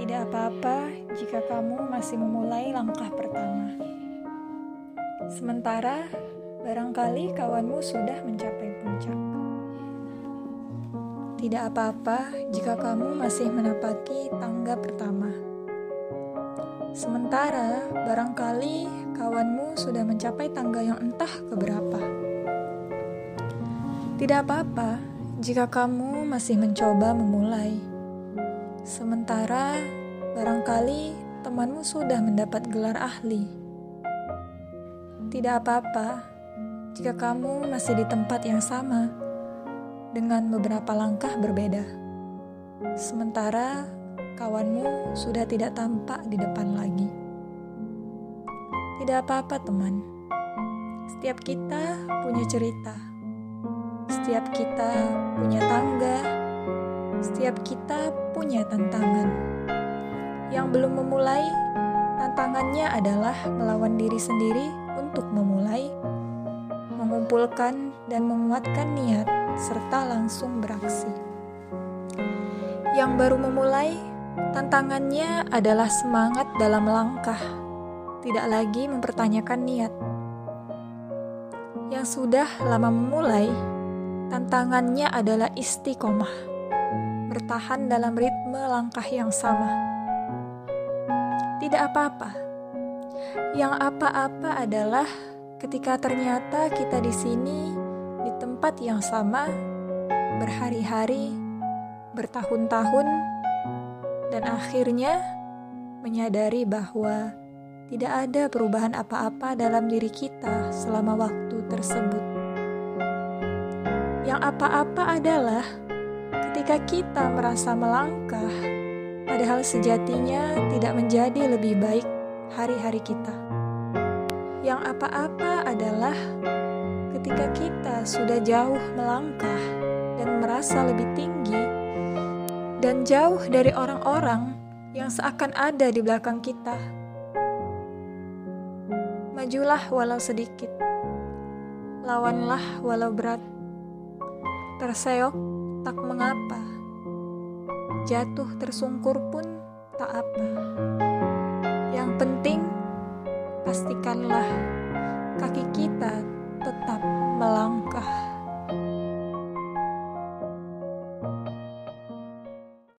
Tidak apa-apa jika kamu masih memulai langkah pertama. Sementara barangkali kawanmu sudah mencapai puncak. Tidak apa-apa jika kamu masih menapaki tangga pertama. Sementara barangkali kawanmu sudah mencapai tangga yang entah keberapa. Tidak apa-apa jika kamu masih mencoba memulai. Sementara barangkali temanmu sudah mendapat gelar ahli. Tidak apa-apa jika kamu masih di tempat yang sama dengan beberapa langkah berbeda. Sementara kawanmu sudah tidak tampak di depan lagi. Tidak apa-apa, teman. Setiap kita punya cerita. Setiap kita punya tangga. Setiap kita punya tantangan. Yang belum memulai, tantangannya adalah melawan diri sendiri untuk memulai, mengumpulkan dan menguatkan niat serta langsung beraksi. Yang baru memulai, tantangannya adalah semangat dalam langkah, tidak lagi mempertanyakan niat. Yang sudah lama memulai, tantangannya adalah istiqomah, bertahan dalam ritme langkah yang sama. Tidak apa-apa. Yang apa-apa adalah ketika ternyata kita di sini di tempat yang sama berhari-hari, bertahun-tahun, dan akhirnya menyadari bahwa tidak ada perubahan apa-apa dalam diri kita selama waktu tersebut. Yang apa-apa adalah ketika kita merasa melangkah, padahal sejatinya tidak menjadi lebih baik hari-hari kita. Yang apa-apa adalah ketika kita sudah jauh melangkah dan merasa lebih tinggi dan jauh dari orang-orang yang seakan ada di belakang kita. Majulah walau sedikit, lawanlah walau berat, terseok tak mengapa, jatuh tersungkur pun tak apa. Yang penting, pastikanlah kaki kita tetap melangkah.